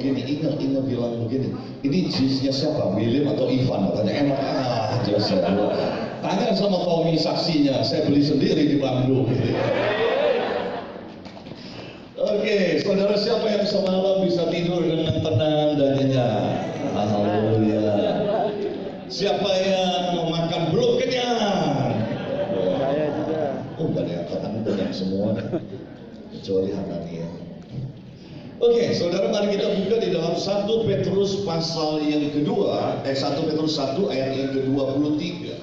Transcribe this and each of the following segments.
begini, Inge, Inge bilang begini, ini jusnya siapa? William atau Ivan? Katanya enak ah jusnya. Tanya sama Tommy saksinya, saya beli sendiri di Bandung. Oke, saudara siapa yang semalam bisa tidur dengan tenang dan nyenyak? Alhamdulillah. Siapa yang makan belum kenyang? Saya juga. Oh, gak ada yang kenyang semua. Kecuali Hanania. Oke, saudara mari kita buka di dalam 1 Petrus pasal yang kedua, eh 1 Petrus 1 ayat yang ke-23.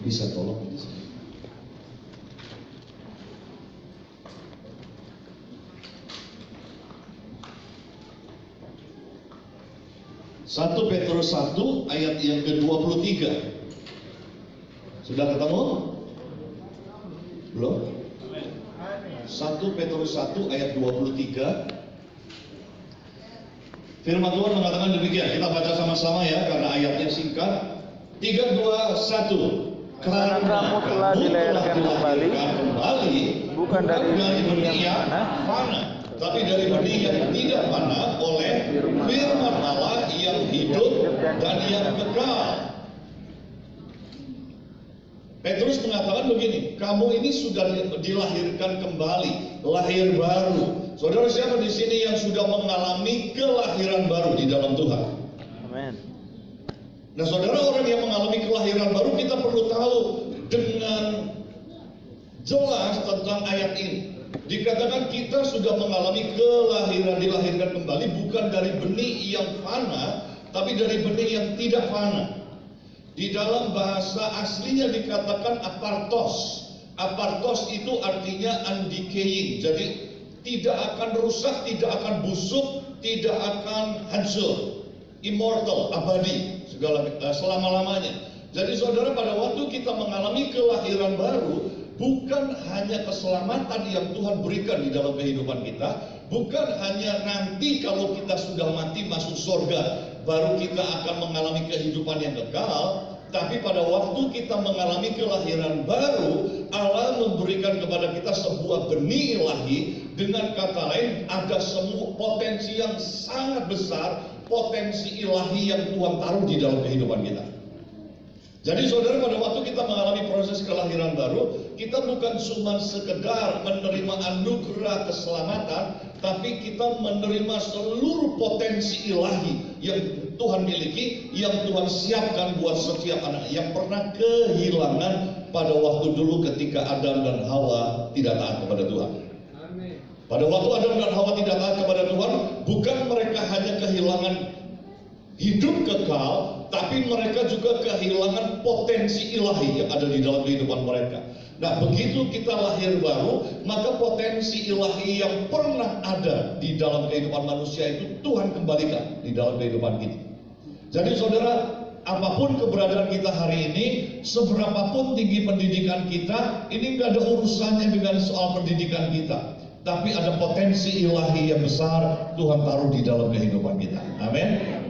Bisa tolong di sini. Satu Petrus 1 ayat yang ke-23. Sudah ketemu? Belum? 1 Petrus 1 ayat 23 Firman Tuhan mengatakan demikian. Kita baca sama-sama ya Karena ayatnya singkat. 3, 2, 1 Karena kamu telah dilahirkan kembali, kembali bukan dari benih yang fana Tapi dari benih yang tidak fana Oleh firman Allah yang hidup dan yang kekal Petrus mengatakan begini, kamu ini sudah dilahirkan kembali, lahir baru. Saudara siapa di sini yang sudah mengalami kelahiran baru di dalam Tuhan? Amin. Nah, saudara orang yang mengalami kelahiran baru kita perlu tahu dengan jelas tentang ayat ini. Dikatakan kita sudah mengalami kelahiran dilahirkan kembali bukan dari benih yang fana, tapi dari benih yang tidak fana. Di dalam bahasa aslinya dikatakan apartos. Apartos itu artinya undecaying. Jadi tidak akan rusak, tidak akan busuk, tidak akan hancur. Immortal, abadi, segala eh, selama-lamanya. Jadi saudara pada waktu kita mengalami kelahiran baru, bukan hanya keselamatan yang Tuhan berikan di dalam kehidupan kita, bukan hanya nanti kalau kita sudah mati masuk surga, baru kita akan mengalami kehidupan yang kekal, tapi pada waktu kita mengalami kelahiran baru, Allah memberikan kepada kita sebuah benih ilahi. Dengan kata lain, ada semua potensi yang sangat besar, potensi ilahi yang Tuhan taruh di dalam kehidupan kita. Jadi saudara pada waktu kita mengalami proses kelahiran baru, kita bukan cuma sekedar menerima anugerah keselamatan, tapi kita menerima seluruh potensi ilahi yang Tuhan miliki, yang Tuhan siapkan buat setiap anak yang pernah kehilangan pada waktu dulu ketika Adam dan Hawa tidak taat kepada Tuhan. Pada waktu Adam dan Hawa tidak taat kepada Tuhan, bukan mereka hanya kehilangan hidup kekal, tapi mereka juga kehilangan potensi ilahi yang ada di dalam kehidupan mereka. Nah, begitu kita lahir baru, maka potensi ilahi yang pernah ada di dalam kehidupan manusia itu Tuhan kembalikan di dalam kehidupan kita. Jadi saudara, apa pun keberadaan kita hari ini, seberapapun tinggi pendidikan kita, ini nggak ada urusannya dengan soal pendidikan kita. Tapi ada potensi ilahi yang besar Tuhan taruh di dalam kehidupan kita. Amin.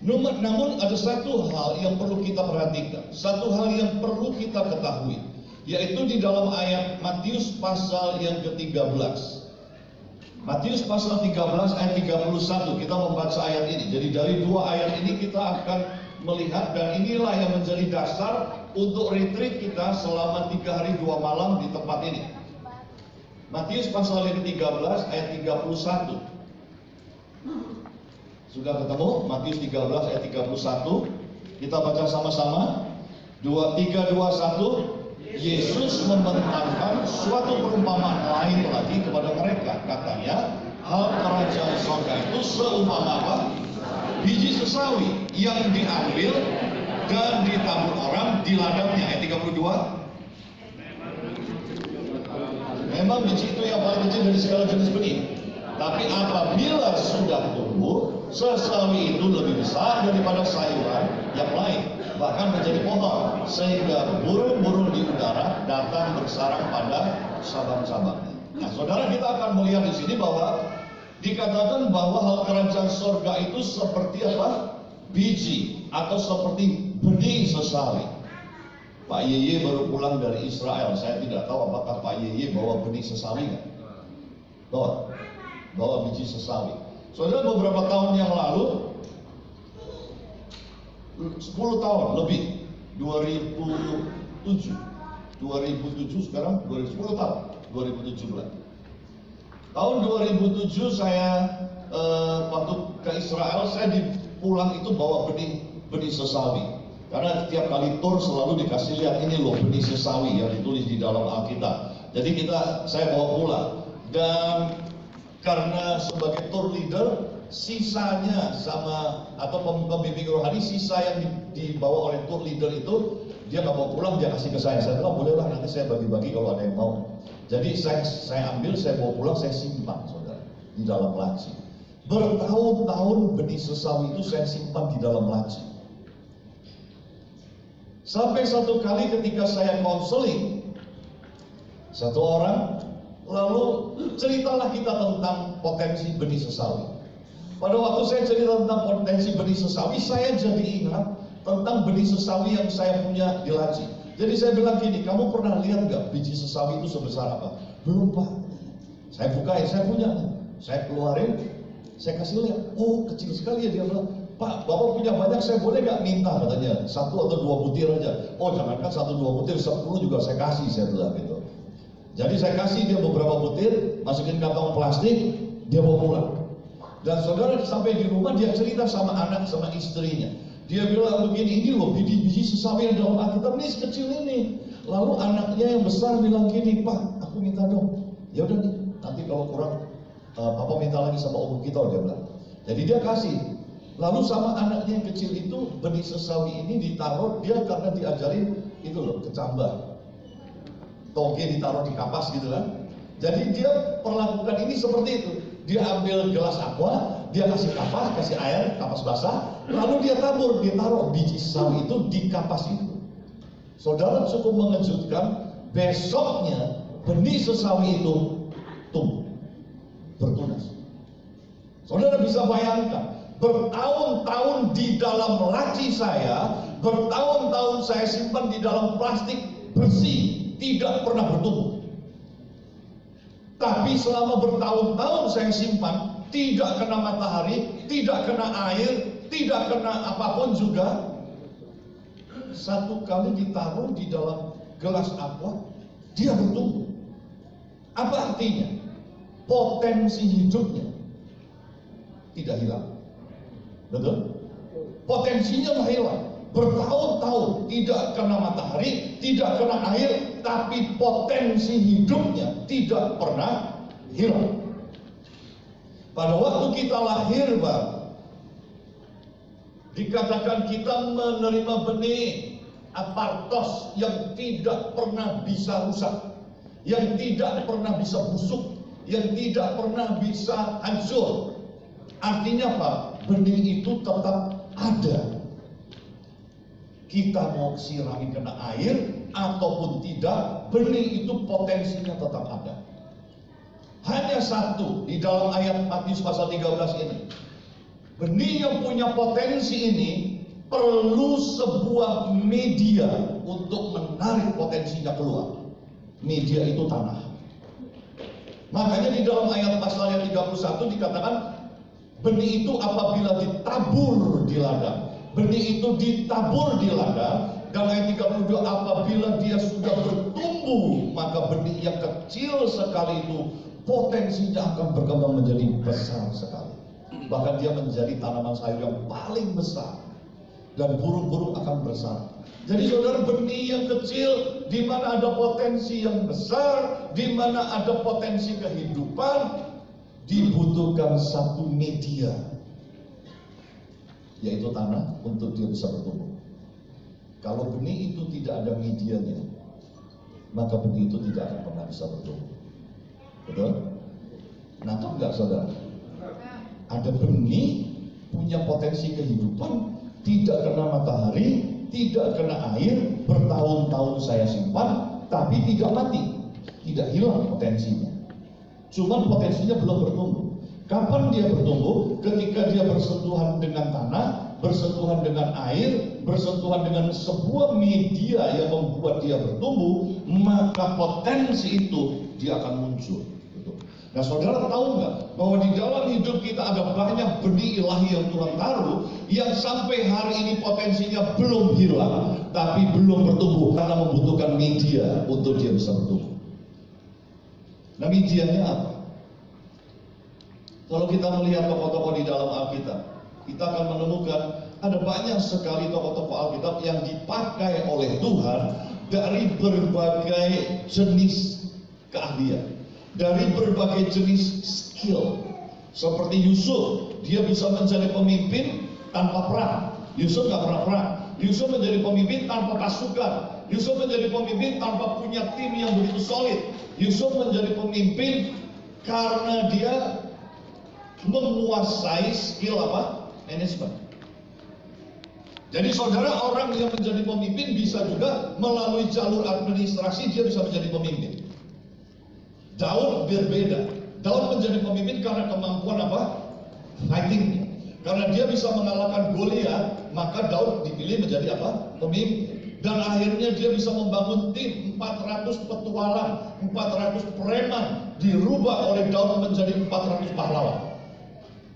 Namun ada satu hal yang perlu kita perhatikan, satu hal yang perlu kita ketahui, yaitu di dalam ayat Matius pasal yang ke-13. Matius pasal 13 ayat 31 kita membaca ayat ini. Jadi dari dua ayat ini kita akan melihat dan inilah yang menjadi dasar untuk retreat kita selama tiga hari dua malam di tempat ini. Matius pasal yang ke-13 ayat 31. Sudah ketemu? Matius 13 ayat 31. Kita baca sama-sama. 2 3 2 1. Yesus membentangkan suatu perumpamaan lain lagi kepada mereka. Katanya, hal kerajaan surga itu seumpama apa? Biji sesawi yang diambil dan ditabur orang di ladangnya. Ayat 32. Memang biji itu yang paling kecil dari segala jenis benih. Tapi apabila sudah tumbuh, sesawi itu lebih besar daripada sayuran yang lain, bahkan menjadi pohon, sehingga burung-burung di udara datang bersarang pada cabang-cabangnya. Nah, saudara kita akan melihat di sini bahwa dikatakan bahwa hal kerajaan sorga itu seperti apa? Biji atau seperti benih sesawi. Pak Yeye baru pulang dari Israel. Saya tidak tahu apakah Pak Yeye bawa benih sesawi nggak? Bawa, bawa biji sesawi. Saudara beberapa tahun yang lalu, 10 tahun lebih, 2007, 2007 sekarang 2010 tahun, 2017. Tahun 2007 saya eh, waktu ke Israel, saya di pulang itu bawa benih benih sesawi. Karena tiap kali tur selalu dikasih lihat ini loh benih sesawi yang ditulis di dalam Alkitab. Jadi kita saya bawa pulang dan karena sebagai tour leader sisanya sama atau pembimbing rohani sisa yang dibawa oleh tour leader itu dia nggak mau pulang dia kasih ke saya. Saya bilang boleh lah nanti saya bagi-bagi kalau ada yang mau. Jadi saya saya ambil saya bawa pulang saya simpan saudara di dalam laci. Bertahun-tahun benih sesawi itu saya simpan di dalam laci. Sampai satu kali ketika saya konseling satu orang lalu ceritalah kita tentang potensi benih sesawi pada waktu saya cerita tentang potensi benih sesawi saya jadi ingat tentang benih sesawi yang saya punya di laci. Jadi saya bilang gini, kamu pernah lihat nggak biji sesawi itu sebesar apa? Belum pak. Saya buka ya, saya punya. Saya keluarin, saya kasih lihat. Oh kecil sekali ya dia bilang. Pak, bapak punya banyak, saya boleh nggak minta katanya satu atau dua butir aja. Oh jangankan satu dua butir, sepuluh juga saya kasih saya bilang gitu. Jadi saya kasih dia beberapa butir, masukin kantong plastik, dia bawa pulang. Dan saudara sampai di rumah dia cerita sama anak sama istrinya. Dia bilang begini, ini loh biji-biji sesawi yang dalam Alkitab ini sekecil ini. Lalu anaknya yang besar bilang gini, Pak, aku minta dong. Ya udah nih, nanti kalau kurang, uh, Papa minta lagi sama om kita, dia bilang. Jadi dia kasih. Lalu sama anaknya yang kecil itu benih sesawi ini ditaruh dia karena diajarin itu loh kecambah. Toge ditaruh di kapas gitu kan. Jadi dia perlakukan ini seperti itu. Dia ambil gelas aqua, dia kasih kapas, kasih air, kapas basah, lalu dia tabur, dia taruh biji sawi itu di kapas itu. Saudara cukup mengejutkan, besoknya benih sesawi itu tumbuh, bertunas. Saudara bisa bayangkan, bertahun-tahun di dalam laci saya, bertahun-tahun saya simpan di dalam plastik bersih, tidak pernah bertumbuh. Tapi selama bertahun-tahun saya simpan, tidak kena matahari, tidak kena air, tidak kena apa pun juga. Satu kali ditaruh di dalam gelas aqua, dia bertumbuh. Apa artinya? Potensi hidupnya tidak hilang. Betul? Potensinya hilang. Bertahun-tahun tidak kena matahari, tidak kena air, tapi potensi hidupnya tidak pernah hilang. Pada waktu kita lahir, Bang, dikatakan kita menerima benih apartos yang tidak pernah bisa rusak, yang tidak pernah bisa busuk, yang tidak pernah bisa hancur. Artinya apa? Benih itu tetap ada. Kita mau sirami kena air ataupun tidak, benih itu potensinya tetap ada. Hanya satu di dalam ayat Matius pasal 13 ini. Benih yang punya potensi ini perlu sebuah media untuk menarik potensinya keluar. Media itu tanah. Makanya di dalam ayat pasal yang 31 dikatakan benih itu apabila ditabur di ladang. Benih itu ditabur di ladang dan ayat 32 apabila dia sudah bertumbuh maka benih yang kecil sekali itu potensinya akan berkembang menjadi besar sekali. Bahkan dia menjadi tanaman sayur yang paling besar dan burung-burung akan besar. Jadi saudara benih yang kecil di mana ada potensi yang besar, di mana ada potensi kehidupan, dibutuhkan satu media yaitu tanah untuk dia bisa bertumbuh. Kalau benih itu tidak ada medianya, maka benih itu tidak akan pernah bisa bertumbuh. Betul? Nangkap nggak saudara? Ada benih punya potensi kehidupan, tidak kena matahari, tidak kena air, bertahun-tahun saya simpan, tapi tidak mati, tidak hilang potensinya. Cuman potensinya belum bertumbuh. Kapan dia bertumbuh? Ketika dia bersentuhan dengan tanah, bersentuhan dengan air, bersentuhan dengan sebuah media yang membuat dia bertumbuh, maka potensi itu dia akan muncul. Nah saudara tahu nggak bahwa di dalam hidup kita ada banyak benih ilahi yang Tuhan taruh yang sampai hari ini potensinya belum hilang tapi belum bertumbuh karena membutuhkan media untuk dia bisa bertumbuh. Nah medianya apa? Kalau kita melihat tokoh-tokoh di dalam Alkitab, kita akan menemukan ada banyak sekali tokoh-tokoh Alkitab yang dipakai oleh Tuhan dari berbagai jenis keahlian, dari berbagai jenis skill. Seperti Yusuf, dia bisa menjadi pemimpin tanpa perang. Yusuf nggak pernah perang. Yusuf menjadi pemimpin tanpa pasukan. Yusuf menjadi pemimpin tanpa punya tim yang begitu solid. Yusuf menjadi pemimpin karena dia menguasai skill apa? Manajemen. Jadi saudara orang yang menjadi pemimpin bisa juga melalui jalur administrasi dia bisa menjadi pemimpin. Daud berbeda. Daud menjadi pemimpin karena kemampuan apa? Fighting. Karena dia bisa mengalahkan Goliat, maka Daud dipilih menjadi apa? Pemimpin. Dan akhirnya dia bisa membangun tim 400 petualang, 400 preman dirubah oleh Daud menjadi 400 pahlawan.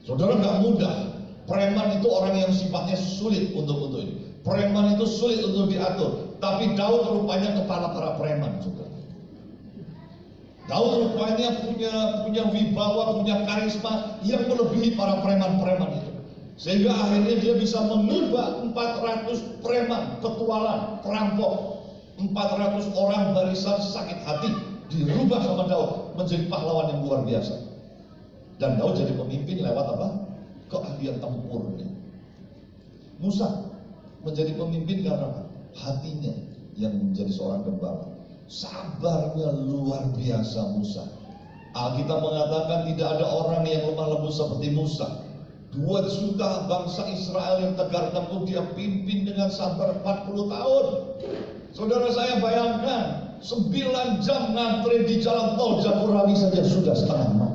Saudara nggak mudah. Preman itu orang yang sifatnya sulit untuk untuk ini. Preman itu sulit untuk diatur. Tapi Daud rupanya kepala para preman juga. Daud rupanya punya punya wibawa, punya karisma yang melebihi para preman-preman itu. Sehingga akhirnya dia bisa mengubah 400 preman, petualang, perampok, 400 orang barisan sakit hati dirubah sama Daud menjadi pahlawan yang luar biasa. Dan Daud jadi pemimpin lewat apa? Keahlian tempurnya. Musa menjadi pemimpin karena apa? Hatinya yang menjadi seorang gembala. Sabarnya luar biasa Musa. Alkitab mengatakan tidak ada orang yang lemah lembut seperti Musa. Dua juta bangsa Israel yang tegar tengkuk dia pimpin dengan sabar 40 tahun. Saudara saya bayangkan, 9 jam ngantri di jalan tol Jagorawi saja sudah setengah mati.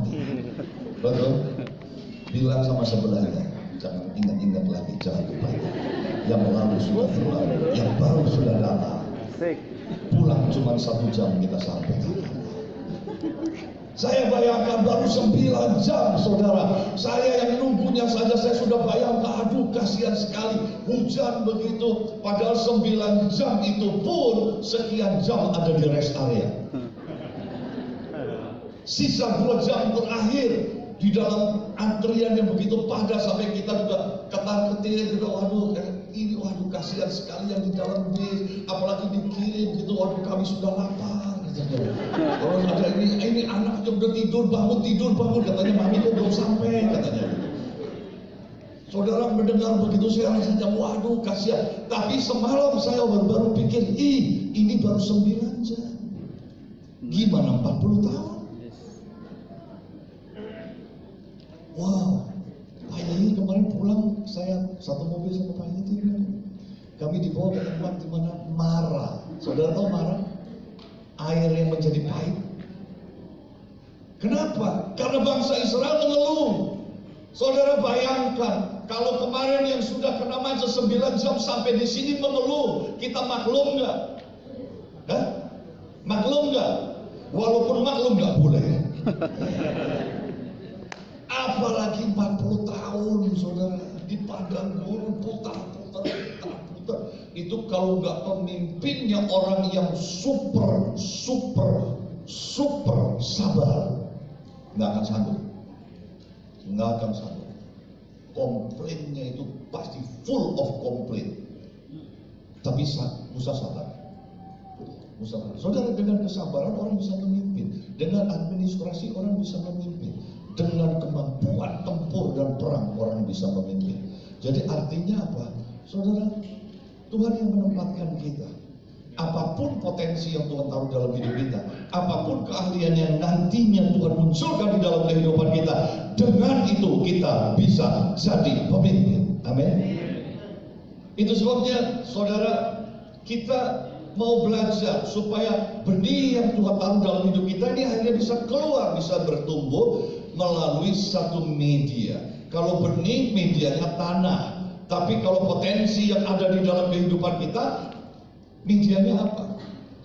Betul? Bilang sama sebelahnya, jangan ingat-ingat lagi, jangan lupa. Yang lalu sudah berlalu, yang baru sudah datang. Pulang cuma satu jam kita sampai. Saya bayangkan baru 9 jam saudara Saya yang nunggunya saja saya sudah bayangkan Aduh kasihan sekali Hujan begitu Padahal 9 jam itu pun Sekian jam ada di rest area Sisa 2 jam terakhir di dalam antrian yang begitu padat sampai kita juga ketar ketir gitu waduh eh, ini waduh kasihan sekali yang di dalam bis apalagi dikirim gitu waduh kami sudah lapar katanya kalau ada ini ini anaknya udah tidur bangun tidur bangun katanya mami kok belum sampai katanya. Saudara mendengar begitu saya rasanya waduh kasihan. Tapi semalam saya baru-baru pikir ih ini baru 9 jam. Gimana 40 tahun Wow, Pak Yai kemarin pulang saya satu mobil sama Pak Yai itu kami dibawa ke tempat di mana marah. Saudara tahu marah? Air yang menjadi pahit. Kenapa? Karena bangsa Israel mengeluh. Saudara bayangkan, kalau kemarin yang sudah kena macet 9 jam sampai di sini mengeluh, kita maklum nggak? Hah? Maklum nggak? Walaupun maklum nggak boleh. Apalagi 40 tahun saudara di padang gurun putar-putar putar-putar. Itu kalau nggak pemimpinnya orang yang super super super sabar nggak akan sanggup. Nggak akan sanggup. Komplainnya itu pasti full of komplain. Tapi Musa sabar. Musa sabar. Saudara dengan kesabaran orang bisa memimpin. Dengan administrasi orang bisa memimpin dengan kemampuan tempur dan perang orang bisa memimpin. Jadi artinya apa? Saudara, Tuhan yang menempatkan kita. Apa pun potensi yang Tuhan taruh dalam hidup kita, apa pun keahlian yang nantinya Tuhan munculkan di dalam kehidupan kita, dengan itu kita bisa jadi pemimpin. Amin. Itu sebabnya, saudara, kita mau belajar supaya benih yang Tuhan taruh dalam hidup kita ini akhirnya bisa keluar, bisa bertumbuh, melalui satu media. Kalau benih medianya tanah, tapi kalau potensi yang ada di dalam kehidupan kita, medianya apa?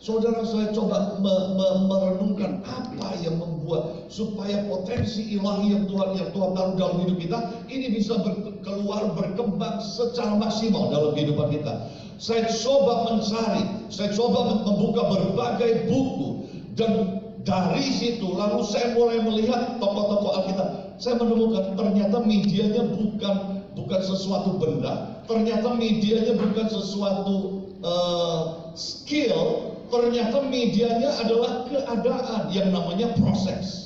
Saudara saya coba me- me- merenungkan apa yang membuat supaya potensi ilahi yang Tuhan yang Tuhan taruh dalam hidup kita ini bisa ber- keluar berkembang secara maksimal dalam kehidupan kita. Saya coba mencari, saya coba mem- membuka berbagai buku dan dari situ lalu saya mulai melihat tokoh-tokoh Alkitab. Saya menemukan ternyata medianya bukan bukan sesuatu benda, ternyata medianya bukan sesuatu eh, skill, ternyata medianya adalah keadaan yang namanya proses.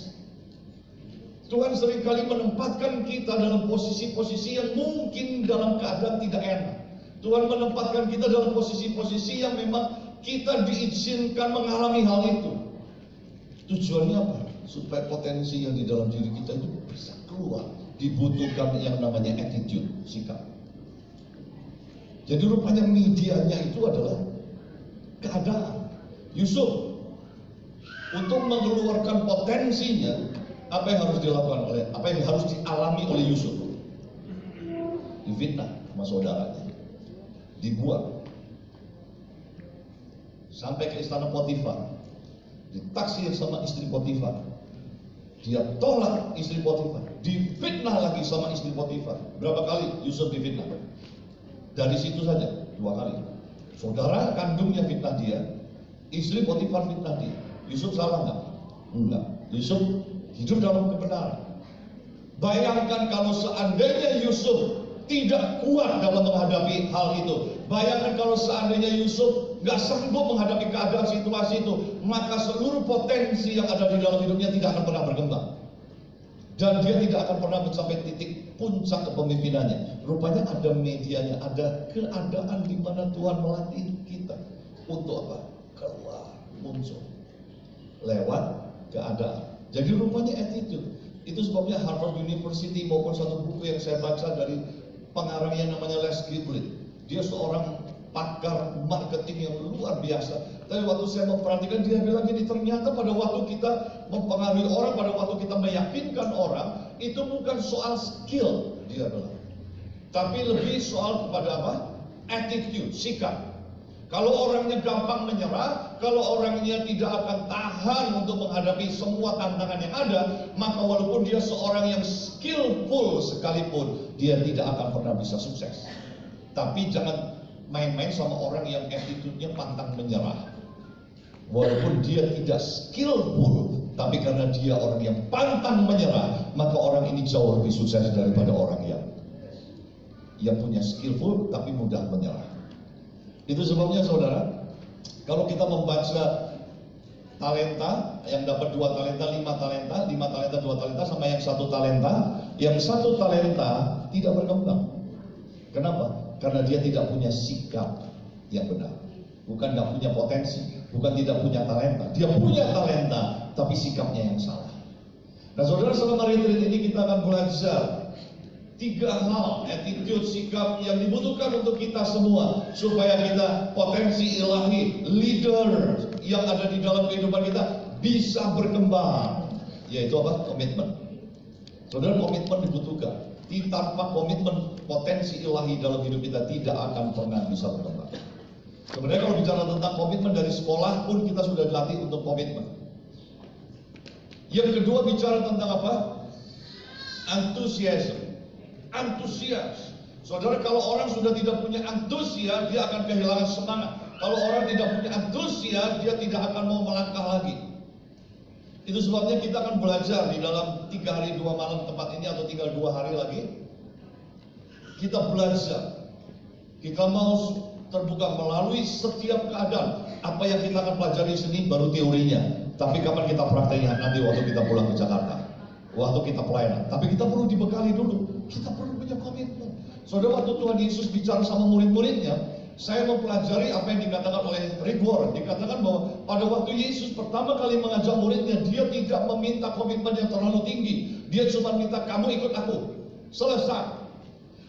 Tuhan sering kali menempatkan kita dalam posisi-posisi yang mungkin dalam keadaan tidak enak. Tuhan menempatkan kita dalam posisi-posisi yang memang kita diizinkan mengalami hal itu. Tujuannya apa? Supaya potensi yang di dalam diri kita itu bisa keluar. Dibutuhkan yang namanya attitude, sikap. Jadi rupanya medianya itu adalah keadaan. Yusuf untuk mengeluarkan potensinya apa yang harus dilakukan oleh apa yang harus dialami oleh Yusuf difitnah sama saudaranya dibuat sampai ke istana Potifar ditaksir sama istri Potifar. Dia tolak istri Potifar. Difitnah lagi sama istri Potifar. Berapa kali Yusuf difitnah? Dari situ saja dua kali. Saudara kandungnya fitnah dia istri Potifar fitnah dia. Yusuf salah nggak? Enggak. Yusuf hidup dalam kebenaran. Bayangkan kalau seandainya Yusuf tidak kuat dalam menghadapi hal itu. Bayangkan kalau seandainya Yusuf nggak sanggup menghadapi keadaan situasi itu maka seluruh potensi yang ada di dalam hidupnya tidak akan pernah berkembang dan dia tidak akan pernah mencapai titik puncak kepemimpinannya. Rupanya ada medianya, ada keadaan di mana Tuhan melatih kita untuk apa? Keluar, muncul lewat keadaan. Jadi rupanya attitude. Itu sebabnya Harvard University maupun satu buku yang saya baca dari pengarang yang namanya Les Giblin. Dia seorang pakar marketing yang luar biasa. Tapi waktu saya memperhatikan dia bilang gini, ternyata pada waktu kita mempengaruhi orang, pada waktu kita meyakinkan orang, itu bukan soal skill dia bilang. Tapi lebih soal kepada apa? Attitude, sikap. Kalau orangnya gampang menyerah, kalau orangnya tidak akan tahan untuk menghadapi semua tantangan yang ada, maka walaupun dia seorang yang skillful sekalipun, dia tidak akan pernah bisa sukses. Tapi jangan main-main sama orang yang attitude-nya pantang menyerah. Walaupun dia tidak skillful, tapi karena dia orang yang pantang menyerah, maka orang ini jauh lebih sukses daripada orang yang yang punya skillful tapi mudah menyerah. Itu sebabnya saudara, kalau kita membaca talenta yang dapat dua talenta, lima talenta, lima talenta, dua talenta sama yang satu talenta, yang satu talenta tidak berkembang. Kenapa? Karena dia tidak punya sikap yang benar. Bukan nggak punya potensi, bukan tidak punya talenta. Dia punya talenta, tapi sikapnya yang salah. Nah saudara selama retreat ini kita akan belajar tiga hal attitude sikap yang dibutuhkan untuk kita semua supaya kita potensi ilahi leader yang ada di dalam kehidupan kita bisa berkembang yaitu apa komitmen saudara komitmen dibutuhkan tanpa komitmen potensi ilahi dalam hidup kita tidak akan pernah bisa berkembang sebenarnya kalau bicara tentang komitmen dari sekolah pun kita sudah dilatih untuk komitmen yang kedua bicara tentang apa antusiasme antusias. Saudara, kalau orang sudah tidak punya antusias, dia akan kehilangan semangat. Kalau orang tidak punya antusias, dia tidak akan mau melangkah lagi. Itu sebabnya kita akan belajar di dalam tiga hari dua malam tempat ini atau tinggal dua hari lagi. Kita belajar. Kita mau terbuka melalui setiap keadaan. Apa yang kita akan pelajari sini baru teorinya. Tapi kapan kita prakteknya nanti waktu kita pulang ke Jakarta waktu kita pelayanan. Tapi kita perlu dibekali dulu. Kita perlu punya komitmen. Saudara, waktu Tuhan Yesus bicara sama murid-muridnya, saya mempelajari apa yang dikatakan oleh Rick Warren. Dikatakan bahwa pada waktu Yesus pertama kali mengajak muridnya, dia tidak meminta komitmen yang terlalu tinggi. Dia cuma minta kamu ikut aku. Selesai.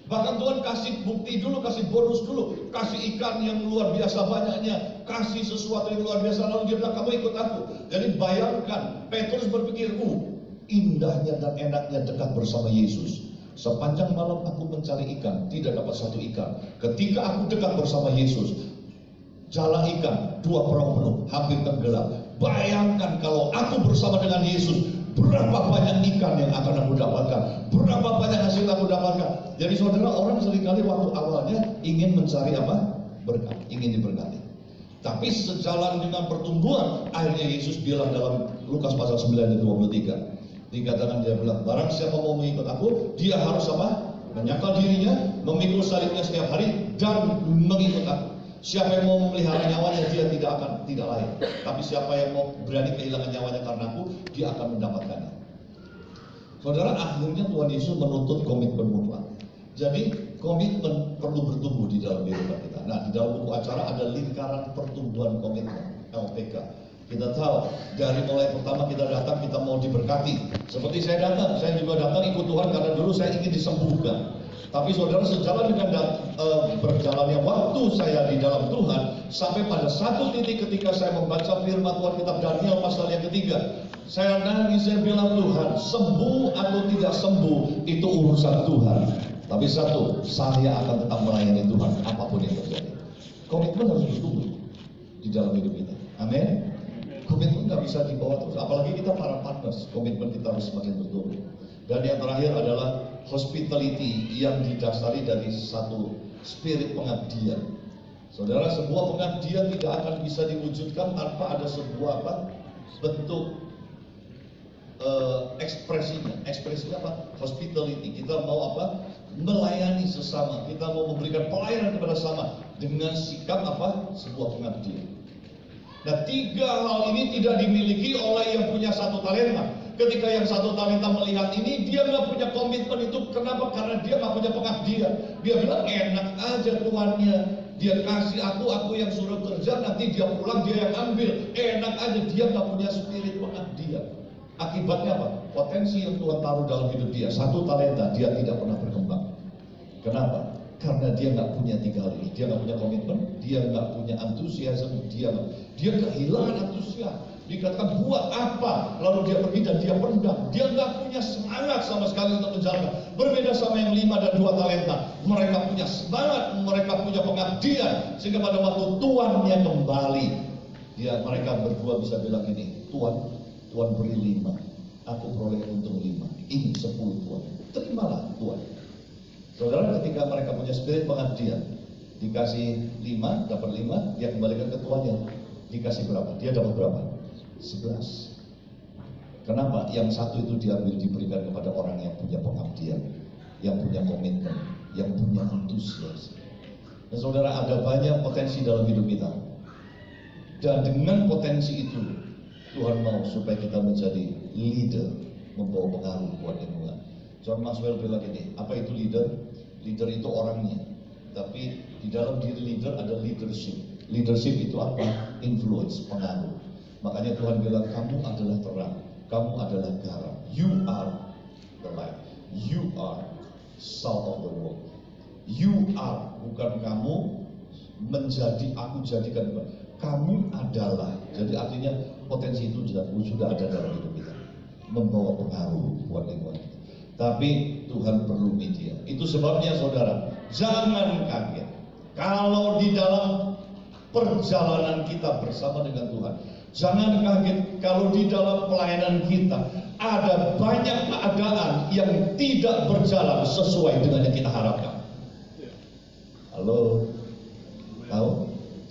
Bahkan Tuhan kasih bukti dulu, kasih bonus dulu, kasih ikan yang luar biasa banyaknya, kasih sesuatu yang luar biasa lalu dia bilang kamu ikut aku. Jadi bayangkan, Petrus berpikir, uh, indahnya dan enaknya dekat bersama Yesus. Sepanjang malam aku mencari ikan, tidak dapat satu ikan. Ketika aku dekat bersama Yesus, jala ikan, dua perahu penuh, hampir tenggelam. Bayangkan kalau aku bersama dengan Yesus, berapa banyak ikan yang akan aku dapatkan, berapa banyak hasil aku dapatkan. Jadi saudara orang sering kali waktu awalnya ingin mencari apa? Berkat, ingin diberkati. Tapi sejalan dengan pertumbuhan, akhirnya Yesus bilang dalam Lukas pasal 9 ayat 23. Dikatakan dia bilang, barang siapa mau mengikut aku, dia harus apa? Menyangkal dirinya, memikul salibnya setiap hari, dan mengikut aku. Siapa yang mau memelihara nyawanya dia tidak akan tidak layak. Tapi siapa yang mau berani kehilangan nyawanya karena aku, dia akan mendapatkannya. Saudara, akhirnya Tuhan Yesus menuntut komitmen mutlak. Jadi komitmen perlu bertumbuh di dalam kehidupan kita. Nah, di dalam buku acara ada lingkaran pertumbuhan komitmen LPK. Kita tahu dari mulai pertama kita datang kita mau diberkati. Seperti saya datang, saya juga datang ikut Tuhan karena dulu saya ingin disembuhkan. Tapi saudara sejalan dengan uh, berjalannya waktu saya di dalam Tuhan sampai pada satu titik ketika saya membaca firman Tuhan kitab Daniel pasal yang ketiga, saya nangis saya bilang Tuhan sembuh atau tidak sembuh itu urusan Tuhan. Tapi satu, saya akan tetap melayani Tuhan apa pun yang terjadi. Komitmen harus bertumbuh di dalam hidup kita. Amin. Komitmen nggak bisa dibawa terus, apalagi kita para partners. Komitmen kita harus semakin bertumbuh. Dan yang terakhir adalah hospitality yang didasari dari satu spirit pengabdian. Saudara, sebuah pengabdian tidak akan bisa diwujudkan tanpa ada sebuah apa? bentuk uh, ekspresinya. Ekspresinya apa? Hospitality. Kita mau apa? Melayani sesama. Kita mau memberikan pelayanan kepada sesama dengan sikap apa? Sebuah pengabdian. Nah, tiga hal ini tidak dimiliki oleh yang punya satu talenta. Ketika yang satu talenta melihat ini, dia nggak punya komitmen itu. Kenapa? Karena dia nggak punya pengabdian. Dia bilang enak aja tuannya. Dia kasih aku, aku yang suruh kerja, nanti dia pulang dia yang ambil. Enak aja, dia nggak punya spirit pengabdian. Akibatnya apa? Potensi yang Tuhan taruh dalam hidup dia, satu talenta, dia tidak pernah berkembang. Kenapa? Karena dia nggak punya tiga hal ini. Dia nggak punya komitmen, dia nggak punya antusiasme, dia dia kehilangan antusias. Dikatakan buat apa? Lalu dia pergi dan dia pendam. Dia nggak punya semangat sama sekali untuk menjalankan. Berbeda sama yang lima dan dua talenta. Mereka punya semangat, mereka punya pengabdian. Sehingga pada waktu tuannya kembali, dia mereka berdua bisa bilang ini, Tuhan, Tuhan beri lima. Aku peroleh untung lima. Ini sepuluh Tuhan. Terimalah Tuhan. Saudara ketika mereka punya spirit pengabdian, dikasih lima, dapat lima, dia kembalikan ke tuannya. Dikasih berapa? Dia dapat berapa? 11. Kenapa? Yang satu itu diambil diberikan kepada orang yang punya pengabdian, yang punya komitmen, yang punya antusias. Dan saudara ada banyak potensi dalam hidup kita. Dan dengan potensi itu, Tuhan mau supaya kita menjadi leader, membawa pengaruh buat lingkungan. John Maxwell bilang ini, apa itu leader? Leader itu orangnya, tapi di dalam diri leader ada leadership. Leadership itu apa? Influence, pengaruh. Makanya Tuhan bilang kamu adalah terang, kamu adalah garam. You are the light. You are salt of the world. You are bukan kamu menjadi aku jadikan kamu adalah. Jadi artinya potensi itu sudah, sudah ada dalam hidup kita. Membawa pengaruh buat lingkungan kita. Tapi Tuhan perlu media. Itu sebabnya saudara, jangan kaget. Kalau di dalam perjalanan kita bersama dengan Tuhan, Jangan kaget kalau di dalam pelayanan kita ada banyak keadaan yang tidak berjalan sesuai dengan yang kita harapkan. Halo, tahu?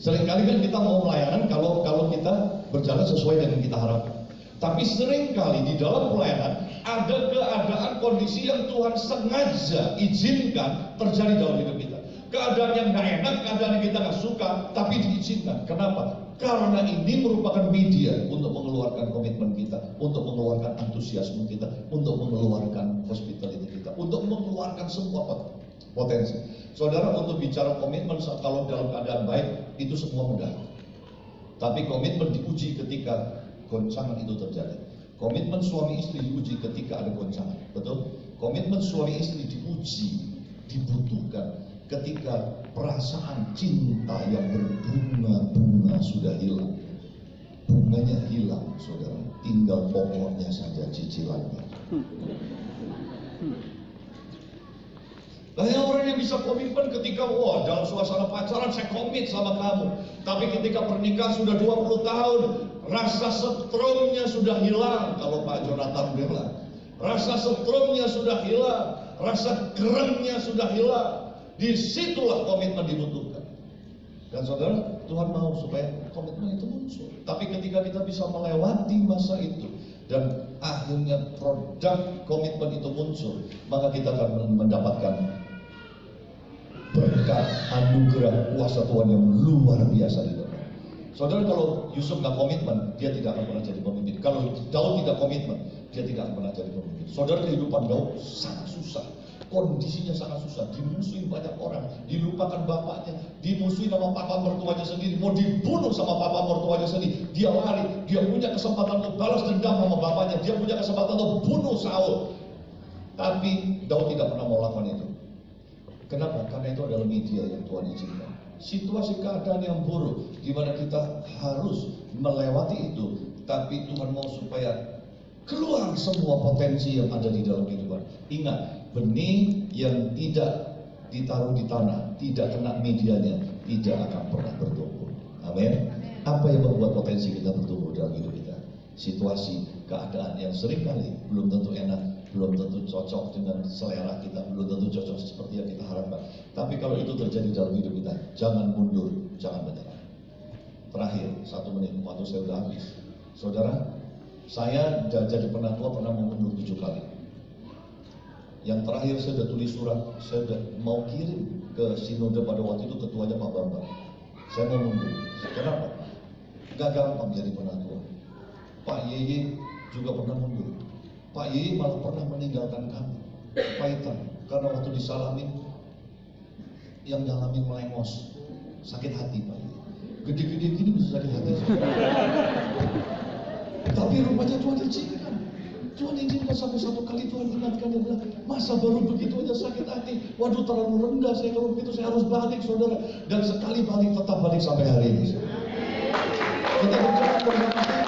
Seringkali kan kita mau pelayanan kalau kalau kita berjalan sesuai dengan yang kita harapkan. Tapi sering kali di dalam pelayanan ada keadaan kondisi yang Tuhan sengaja izinkan terjadi dalam hidup kita. Keadaan yang gak enak, keadaan yang kita gak suka, tapi diizinkan. Kenapa? Karena ini merupakan media untuk mengeluarkan komitmen kita, untuk mengeluarkan antusiasme kita, untuk mengeluarkan hospitality kita, untuk mengeluarkan semua potensi. Saudara untuk bicara komitmen kalau dalam keadaan baik itu semua mudah. Tapi komitmen diuji ketika goncangan itu terjadi. Komitmen suami istri diuji ketika ada goncangan, betul? Komitmen suami istri diuji, dibutuhkan ketika perasaan cinta yang berbunga-bunga sudah hilang. Bunganya hilang, saudara. Tinggal pokoknya saja cicilannya. Banyak orang yang bisa komitmen ketika wah dalam suasana pacaran saya komit sama kamu. Tapi ketika pernikahan sudah 20 tahun, rasa setrumnya sudah hilang kalau Pak Jonathan bilang. Rasa setrumnya sudah hilang, rasa kerennya sudah hilang. Di situlah komitmen dibutuhkan. Dan saudara, Tuhan mau supaya komitmen itu muncul. Tapi ketika kita bisa melewati masa itu dan akhirnya produk komitmen itu muncul, maka kita akan mendapatkan berkat anugerah kuasa Tuhan yang luar biasa di dalam. Saudara kalau Yusuf nggak komitmen, dia tidak akan pernah jadi pemimpin. Kalau Daud tidak komitmen, dia tidak akan pernah jadi pemimpin. Saudara kehidupan Daud sangat susah. Kondisinya sangat susah, dimusuhin banyak orang, dilupakan bapaknya, dimusuhin sama papa mertuanya sendiri, mau dibunuh sama papa mertuanya sendiri. Dia lari, dia punya kesempatan untuk balas dendam sama bapaknya, dia punya kesempatan untuk bunuh Saul. Tapi Daud tidak pernah mau lakukan itu. Kenapa? Karena itu adalah media yang Tuhan izinkan. Situasi keadaan yang buruk, di mana kita harus melewati itu, tapi Tuhan mau supaya keluar semua potensi yang ada di dalam kehidupan. Ingat, benih yang tidak ditaruh di tanah, tidak kena medianya, tidak akan pernah bertumbuh. Amin. Apa yang membuat potensi kita bertumbuh dalam hidup kita? Situasi, keadaan yang sering kali belum tentu enak, belum tentu cocok dengan selera kita, belum tentu cocok seperti yang kita harapkan. Tapi kalau itu terjadi dalam hidup kita, jangan mundur, jangan menyerah. Terakhir, satu menit, waktu saya sudah habis. Saudara, saya jadi penatua pernah mundur tujuh kali. Yang terakhir saya sudah tulis surat, saya sudah mau kirim ke sinode pada waktu itu ketuanya Pak Bambang. Saya mau mundur. Kenapa? Gak gampang jadi penatua. Pak Yeye juga pernah mundur. Pak Yeye malah pernah meninggalkan kami. Pahitan. Karena waktu disalamin, yang nyalamin melengos. Sakit hati Pak Yeye. Gede-gede gini bisa sakit hati. Tapi rupanya Tuhan izinkan. Tuhan izinkan sampai satu kali Tuhan ingatkan dia bilang, masa baru begitu aja sakit hati. Waduh terlalu rendah saya kalau begitu saya harus balik saudara. Dan sekali balik tetap balik sampai hari ini. Kita berjalan bersama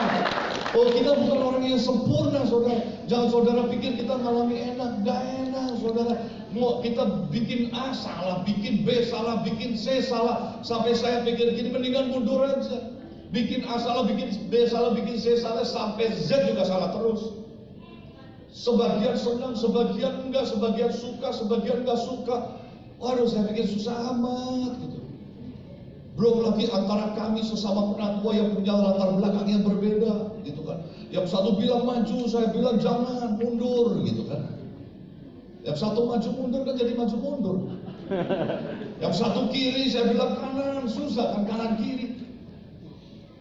Oh kita bukan orang yang sempurna saudara. Jangan saudara pikir kita ngalami enak. Gak enak saudara. Mau kita bikin A salah, bikin B salah, bikin C salah. Sampai saya pikir gini mendingan mundur aja. Bikin A salah, bikin B salah, bikin C salah, sampai Z juga salah terus. Sebagian senang, sebagian enggak, sebagian suka, sebagian enggak suka. Waduh saya pikir susah amat. Belum lagi antara kami sesama penatua yang punya latar belakang yang berbeda gitu kan. Yang satu bilang maju, saya bilang jangan, mundur gitu kan. Yang satu maju mundur kan jadi maju mundur. Yang satu kiri saya bilang kanan, susah kan kanan kiri.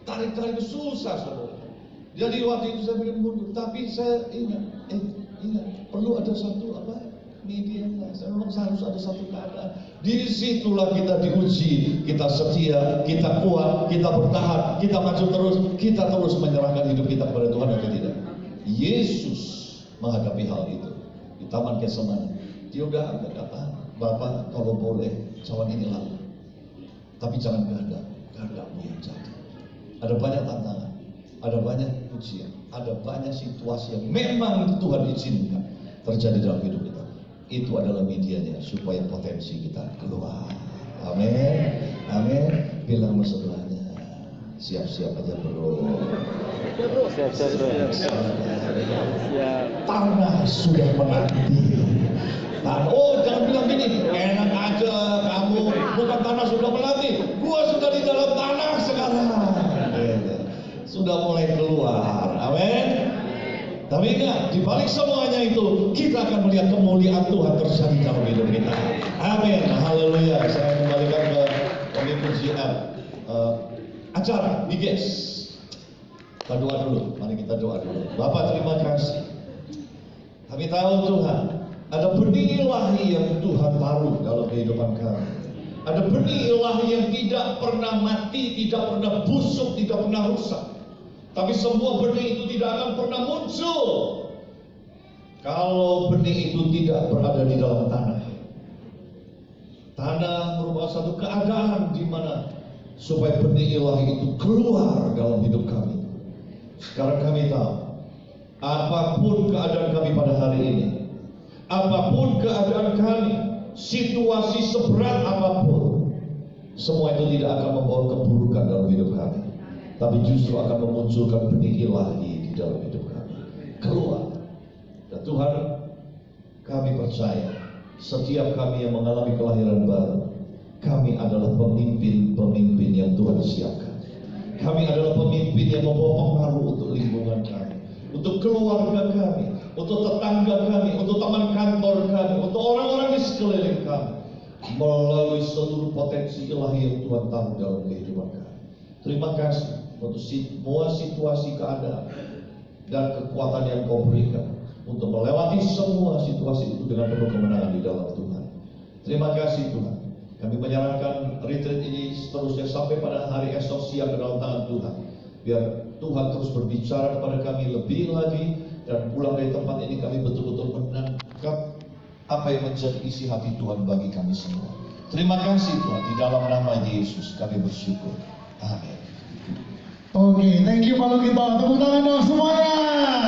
Tarik-tarik susah saudara. Jadi waktu itu saya bikin mundur, tapi saya ingat, eh, ingat perlu ada satu apa media. Saya memang harus ada satu keadaan. Di situlah kita diuji, kita setia, kita kuat, kita bertahan, kita maju terus, kita terus menyerahkan hidup kita kepada Tuhan atau tidak. Yesus menghadapi hal itu di Taman Getsemani. Dia udah kata, Bapak kalau boleh cawan ini lalu, tapi jangan kehendak, kehendakmu yang jadi. Ada banyak tantangan, ada banyak ujian, ada banyak situasi yang memang Tuhan izinkan terjadi dalam hidup kita. Itu adalah medianya supaya potensi kita keluar. Amin. Amin. Bilang sama sebelahnya. Siap-siap aja bro. Siap, siap, bro. Tanah sudah menanti. Tanah, oh jangan bilang gini, enak aja kamu, bukan tanah sudah menanti, gua sudah di dalam tanah sekarang. Gitu. Sudah mulai keluar, amin. Tapi ingat, di balik semuanya itu, kita akan melihat kemuliaan Tuhan terjadi dalam hidup kita. Amin, haleluya. Saya kembalikan ke pemimpin siap uh, acara, Biges. Kita doa dulu, mari kita doa dulu. Bapak terima kasih. Kami tahu Tuhan, ada benih ilahi yang Tuhan taruh dalam kehidupan kami. Ada benih ilahi yang tidak pernah mati, tidak pernah busuk, tidak pernah rusak. Tapi semua benih itu tidak akan pernah muncul kalau benih itu tidak berada di dalam tanah. Tanah merupakan satu keadaan di mana supaya benih ilahi itu keluar dalam hidup kami. Sekarang kami tahu, apa pun keadaan kami pada hari ini, apa pun keadaan kami, situasi seberat apa pun, semua itu tidak akan membawa keburukan dalam hidup kami. Tapi justru akan memunculkan benih ilahi di dalam hidup kami. Keluar. Dan Tuhan, kami percaya setiap kami yang mengalami kelahiran baru, kami adalah pemimpin-pemimpin yang Tuhan siapkan. Kami adalah pemimpin yang membawa pengaruh untuk lingkungan kami, untuk keluarga kami, untuk tetangga kami, untuk teman kantor kami, untuk orang-orang di sekeliling kami, melalui seluruh potensi ilahi yang Tuhan taruh dalam kehidupan kami. Terima kasih untuk semua situasi keadaan dan kekuatan yang kau berikan untuk melewati semua situasi itu dengan penuh kemenangan di dalam Tuhan. Terima kasih Tuhan. Kami menyerahkan retreat ini seterusnya sampai pada hari esok siang ke dalam tangan Tuhan. Biar Tuhan terus berbicara kepada kami lebih lagi dan pulang dari tempat ini kami betul-betul menangkap apa yang menjadi isi hati Tuhan bagi kami semua. Terima kasih Tuhan di dalam nama Yesus kami bersyukur. Amin. Oke, thank you Pak Lukito. Tepuk tangan dong semuanya.